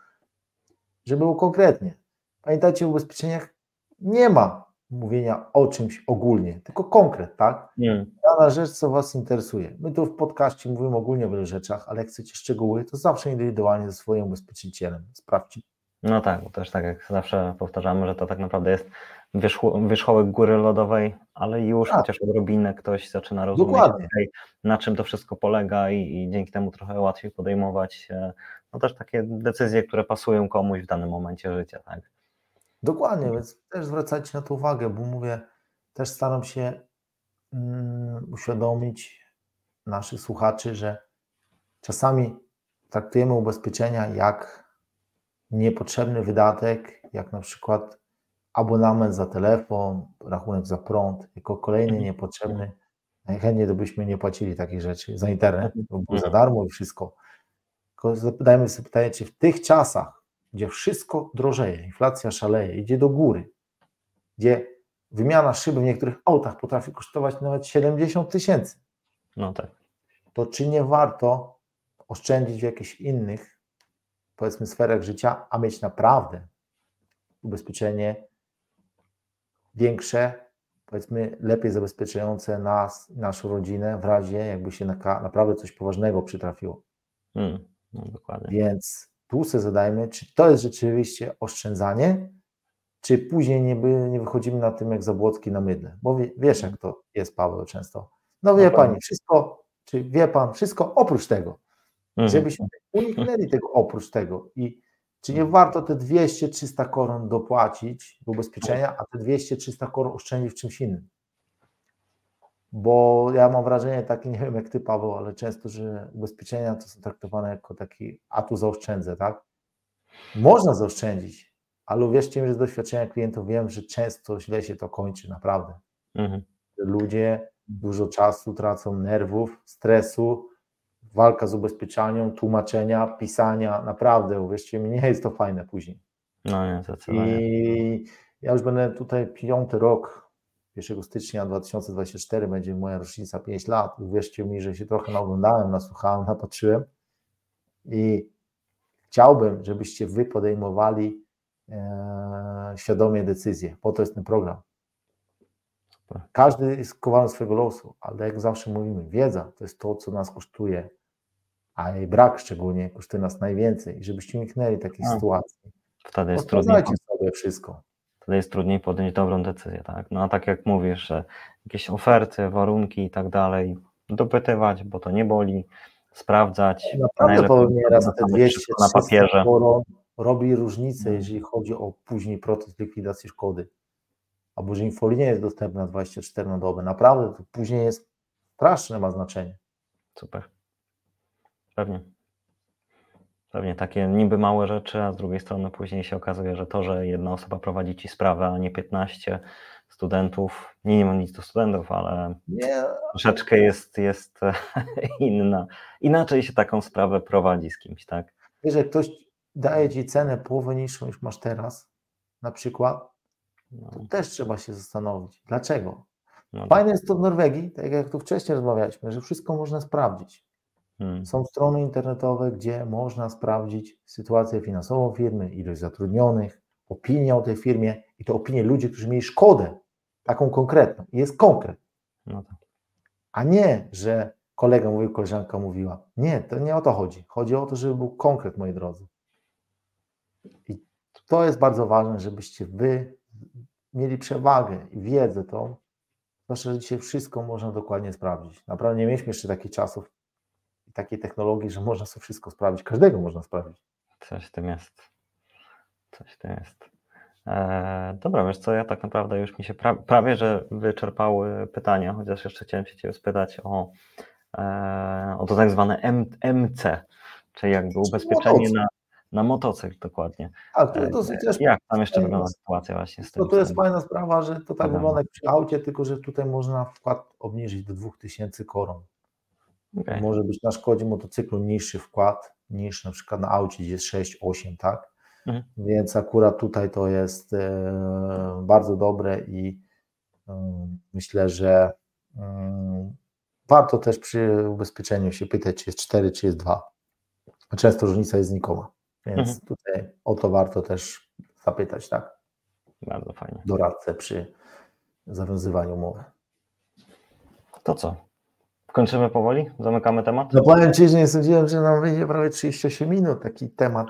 żeby było konkretnie. Pamiętajcie, w ubezpieczeniach nie ma mówienia o czymś ogólnie, tylko konkret, tak? Nie. Dana rzecz, co Was interesuje. My tu w podcaście mówimy ogólnie o wielu rzeczach, ale jak chcecie szczegóły, to zawsze indywidualnie ze swoim ubezpieczycielem. Sprawdźcie. No tak, bo też tak jak zawsze powtarzamy, że to tak naprawdę jest wierzchołek góry lodowej, ale już tak. chociaż odrobinę ktoś zaczyna rozumieć, okay, na czym to wszystko polega i, i, dzięki temu trochę łatwiej podejmować no też takie decyzje, które pasują komuś w danym momencie życia. Tak? Dokładnie, więc też zwracajcie na to uwagę, bo mówię, też staram się um, uświadomić naszych słuchaczy, że czasami traktujemy ubezpieczenia jak niepotrzebny wydatek, jak na przykład abonament za telefon, rachunek za prąd, jako kolejny mhm. niepotrzebny. Najchętniej to byśmy nie płacili takich rzeczy za internet, bo było za darmo i wszystko. Tylko zadajmy sobie pytanie, czy w tych czasach, gdzie wszystko drożeje, inflacja szaleje, idzie do góry, gdzie wymiana szyby w niektórych autach potrafi kosztować nawet 70 tysięcy, no tak. to czy nie warto oszczędzić w jakichś innych, powiedzmy, sferach życia, a mieć naprawdę ubezpieczenie większe, powiedzmy lepiej zabezpieczające nas, naszą rodzinę w razie jakby się na, naprawdę coś poważnego przytrafiło. Hmm, no dokładnie. Więc tu sobie zadajmy, czy to jest rzeczywiście oszczędzanie, czy później nie, by, nie wychodzimy na tym jak zabłocki na mydle. Bo wie, wiesz, jak to jest, Paweł, często. No wie pani, wszystko, czy wie pan, wszystko oprócz tego. Mhm. Żebyśmy uniknęli tego oprócz tego i czy nie warto te 200-300 koron dopłacić do ubezpieczenia, a te 200-300 koron oszczędzić w czymś innym? Bo ja mam wrażenie takie, nie wiem jak ty Paweł, ale często, że ubezpieczenia to są traktowane jako taki, a tu zaoszczędzę, tak? Można zaoszczędzić, ale uwierzcie mi, że z doświadczenia klientów wiem, że często źle się to kończy, naprawdę. Mhm. Ludzie dużo czasu tracą, nerwów, stresu, walka z ubezpieczaniem, tłumaczenia, pisania, naprawdę, uwierzcie mi, nie jest to fajne później. No nie, zdecydowanie. I ja już będę tutaj piąty rok, 1 stycznia 2024 będzie moja rocznica 5 lat. Uwierzcie mi, że się trochę naoglądałem, nasłuchałem, napatrzyłem i chciałbym, żebyście wy podejmowali e, świadomie decyzje. Po to jest ten program. Każdy jest kowalem swojego losu, ale jak zawsze mówimy, wiedza to jest to, co nas kosztuje, a jej brak szczególnie kosztuje nas najwięcej. I żebyście uniknęli takich A, sytuacji. Wtedy jest. Poznajcie sobie wszystko. Wtedy jest trudniej podjąć dobrą decyzję, tak? No a tak jak mówisz, że jakieś oferty, warunki i tak dalej, dopytywać, bo to nie boli, sprawdzać. Naprawdę powiem raz te zasadę 200 wszystko na 300 papierze. euro robi różnicę, Mhm. jeżeli chodzi o później proces likwidacji szkody. Albo że infolina jest dostępna 24 na dobę. Naprawdę to później jest straszne ma znaczenie. Super. Pewnie. Pewnie takie niby małe rzeczy, a z drugiej strony później się okazuje, że to, że jedna osoba prowadzi ci sprawę, a nie 15 studentów, nie, nie mam nic do studentów, ale Nie, troszeczkę jest, jest inna. Inaczej się taką sprawę prowadzi z kimś, tak? jak ktoś daje ci cenę połowę niższą niż masz teraz, na przykład, No, to też trzeba się zastanowić. Dlaczego? no tak. Fajne jest to w Norwegii, tak jak tu wcześniej rozmawialiśmy, że wszystko można sprawdzić. Hmm. Są strony internetowe, gdzie można sprawdzić sytuację finansową firmy, ilość zatrudnionych, opinię o tej firmie i to opinie ludzi, którzy mieli szkodę, taką konkretną. I jest konkret, No tak. a nie, że kolega mówił, koleżanka mówiła. Nie, to nie o to chodzi. Chodzi o to, żeby był konkret, moi drodzy. I to jest bardzo ważne, żebyście wy mieli przewagę i wiedzę tą, zwłaszcza, że dzisiaj wszystko można dokładnie sprawdzić. Naprawdę nie mieliśmy jeszcze takich czasów takiej technologii, że można sobie wszystko sprawdzić. Każdego można sprawdzić. Coś w tym jest. Coś w tym jest. E, dobra, wiesz co, ja tak naprawdę już mi się pra prawie, że wyczerpały pytania, chociaż jeszcze chciałem się Ciebie spytać o, e, o to tak zwane M MC, czyli jakby ubezpieczenie motocykl. na, na motocykl dokładnie. A to E, dosyć też Jak tam jeszcze wygląda sytuacja właśnie z tym? To, to jest fajna sprawa, że to tak wygląda jak przy aucie, tylko że tutaj można wkład obniżyć do 2000 koron. Okej. Może być na szkodzie motocyklu niższy wkład niż na przykład na aucie, gdzie jest 6-8, tak? Mhm. Więc akurat tutaj to jest e, bardzo dobre i e, myślę, że e, warto też przy ubezpieczeniu się pytać, czy jest 4, czy jest 2. Często różnica jest znikoma, więc Mhm. tutaj o to warto też zapytać, tak? Bardzo fajnie. Doradcę przy zawiązywaniu umowy. To co? Kończymy powoli? Zamykamy temat? No powiem Ci, że nie sądziłem, że nam wyjdzie prawie 38 minut taki temat.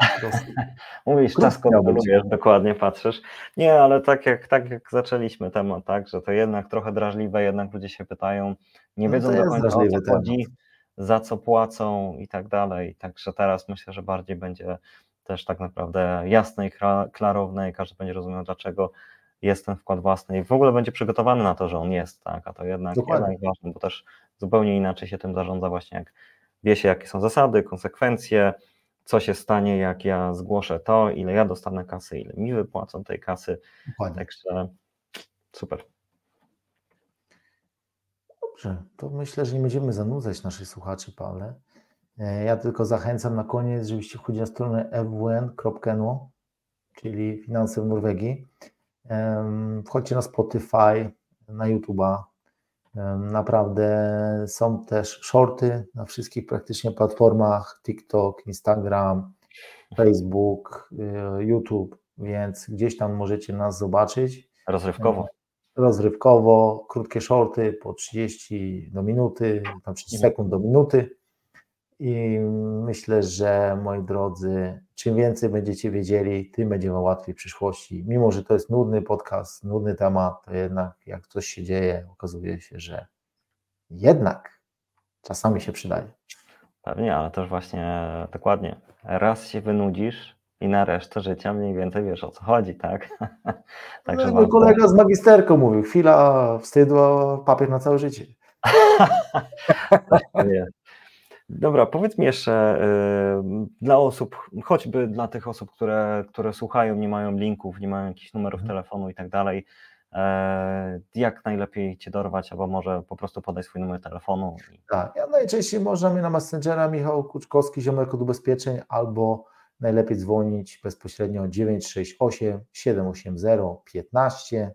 Mówisz, czas kontrolujesz, dokładnie patrzysz. Nie, ale tak jak, tak jak zaczęliśmy temat, tak, że to jednak trochę drażliwe, jednak ludzie się pytają, nie No wiedzą to do końca o co chodzi, za co płacą i tak dalej. Także teraz myślę, że bardziej będzie też tak naprawdę jasne i kla- klarowne i każdy będzie rozumiał, dlaczego jest ten wkład własny i w ogóle będzie przygotowany na to, że on jest, tak, a to jednak, Dokładnie. jednak ważne, bo też zupełnie inaczej się tym zarządza właśnie, jak wie się, jakie są zasady, konsekwencje, co się stanie, jak ja zgłoszę to, ile ja dostanę kasy, ile mi wypłacą tej kasy. Dokładnie. Także super. Dobrze, to myślę, że nie będziemy zanudzać naszych słuchaczy, Pawle. E, Ja tylko zachęcam na koniec, żebyście wchodzili na stronę fwn.no, czyli Finanse w Norwegii. Wchodźcie na Spotify, na YouTube'a. Naprawdę są też shorty na wszystkich praktycznie platformach: TikTok, Instagram, Facebook, y, YouTube, więc gdzieś tam możecie nas zobaczyć Rozrywkowo. rozrywkowo, krótkie shorty po 30 do minuty, tam 30 sekund do minuty. I myślę, że moi drodzy, czym więcej będziecie wiedzieli, tym będzie Wam łatwiej w przyszłości. Mimo, że to jest nudny podcast, nudny temat, to jednak jak coś się dzieje, okazuje się, że jednak czasami się przydaje. Pewnie, ale też właśnie dokładnie. Raz się wynudzisz i na resztę życia mniej więcej wiesz o co chodzi, tak? Także mój warto- kolega z magisterką mówił, chwila wstydu, papier na całe życie. Nie. Dobra, powiedz mi jeszcze y, dla osób, choćby dla tych osób, które, które słuchają, nie mają linków, nie mają jakichś numerów Mhm. telefonu i tak dalej, e, jak najlepiej Cię dorwać, albo może po prostu podaj swój numer telefonu. Tak, ja najczęściej można mnie na Messengera Michał Kuczkowski, ziomek od ubezpieczeń, albo najlepiej dzwonić bezpośrednio 968 780 15.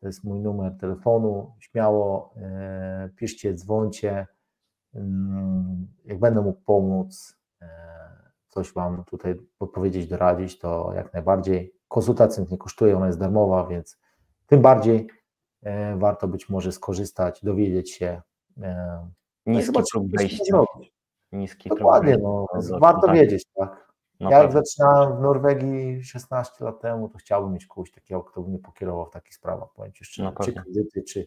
To jest mój numer telefonu. Śmiało e, piszcie, dzwońcie. Jak będę mógł pomóc, e, coś Wam tutaj podpowiedzieć, doradzić, to jak najbardziej. Konsultacja nie kosztuje, ona jest darmowa, więc tym bardziej e, warto być może skorzystać, dowiedzieć się. E, no Niski no próg wejścia. Niski Dokładnie, no, warto tak. wiedzieć, tak. No ja jak zaczynałem w Norwegii 16 lat temu, to chciałbym mieć kogoś takiego, kto by mnie pokierował w takich sprawach, powiem Ci szczerze, no czy kredyty, czy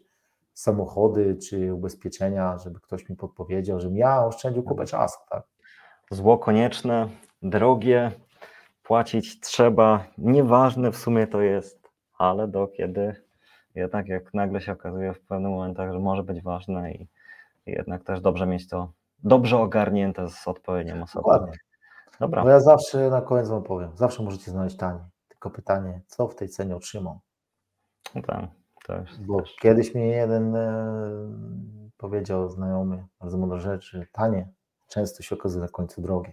samochody, czy ubezpieczenia, żeby ktoś mi podpowiedział, żebym ja oszczędził kupę czasu, tak. Zło konieczne, drogie, płacić trzeba, nieważne w sumie to jest, ale do kiedy jednak jak nagle się okazuje w pewnych momentach, że może być ważne i jednak też dobrze mieć to dobrze ogarnięte z odpowiednią osobą. Dokładnie. Dobra. Bo ja zawsze na koniec wam powiem, zawsze możecie znaleźć taniej. Tylko pytanie, co w tej cenie otrzymam? No tak, to jest Bo też. kiedyś mi jeden e, powiedział znajomy bardzo mądre rzeczy, tanie często się okazuje na końcu drogi.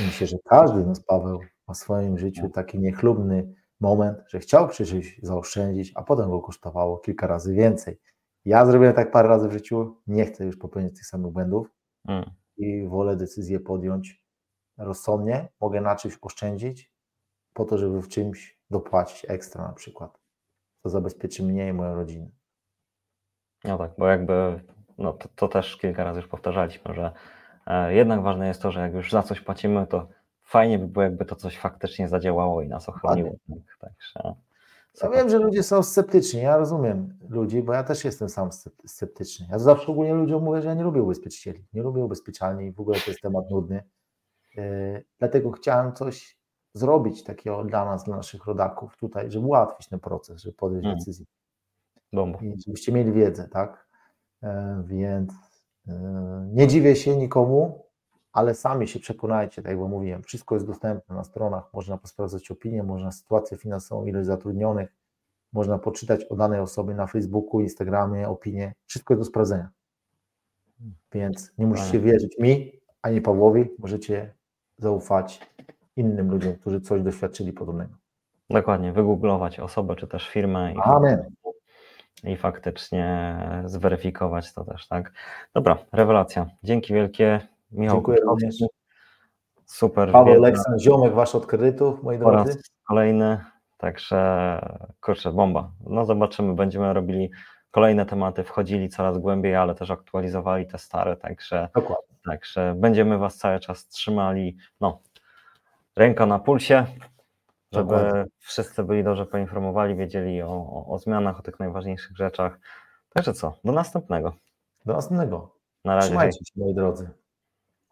I myślę, że każdy z nas, Paweł, ma w swoim życiu tak. taki niechlubny moment, że chciał czymś zaoszczędzić, a potem go kosztowało kilka razy więcej. Ja zrobiłem tak parę razy w życiu, nie chcę już popełnić tych samych błędów mm. i wolę decyzję podjąć rozsądnie, mogę na czymś oszczędzić, po to, żeby w czymś dopłacić ekstra na przykład. To zabezpieczy mnie i moją rodzinę. No tak, bo jakby, no to, to też kilka razy już powtarzaliśmy, że e, jednak ważne jest to, że jak już za coś płacimy, to fajnie by było, jakby to coś faktycznie zadziałało i nas ochroniło. Tak, także, ja wiem, że ludzie są sceptyczni, ja rozumiem ludzi, bo ja też jestem sam sceptyczny. Ja zawsze ogólnie ludziom mówię, że ja nie lubię ubezpieczycieli, nie lubię ubezpieczalni i w ogóle to jest temat nudny. E, dlatego chciałem coś zrobić takiego dla nas, dla naszych rodaków tutaj, żeby ułatwić ten proces, żeby podjąć hmm. decyzję. Bomba. I żebyście mieli wiedzę, tak? E, więc e, nie dziwię się nikomu, ale sami się przekonajcie, tak jak mówiłem, wszystko jest dostępne na stronach, można posprawdzać opinię, można sytuację finansową, ilość zatrudnionych, można poczytać o danej osobie na Facebooku, Instagramie, opinie, wszystko jest do sprawdzenia. Więc nie musicie wierzyć mi, ani Pawłowi, możecie zaufać innym ludziom, którzy coś doświadczyli podobnego. Dokładnie, wygooglować osobę czy też firmę i, Amen. i faktycznie zweryfikować to też, tak? Dobra, rewelacja. Dzięki wielkie. Michał Dziękuję również. Super. Paweł Leksan, ziomek wasz od kredytów, moi drodzy. kolejny, także kurczę, bomba. No zobaczymy, będziemy robili kolejne tematy, wchodzili coraz głębiej, ale też aktualizowali te stare, także, także będziemy was cały czas trzymali, no, ręka na pulsie, żeby Dokładnie. wszyscy byli dobrze poinformowani, wiedzieli o, o, o zmianach, o tych najważniejszych rzeczach. Także co, do następnego. Do następnego. Na razie. Trzymajcie się, moi drodzy.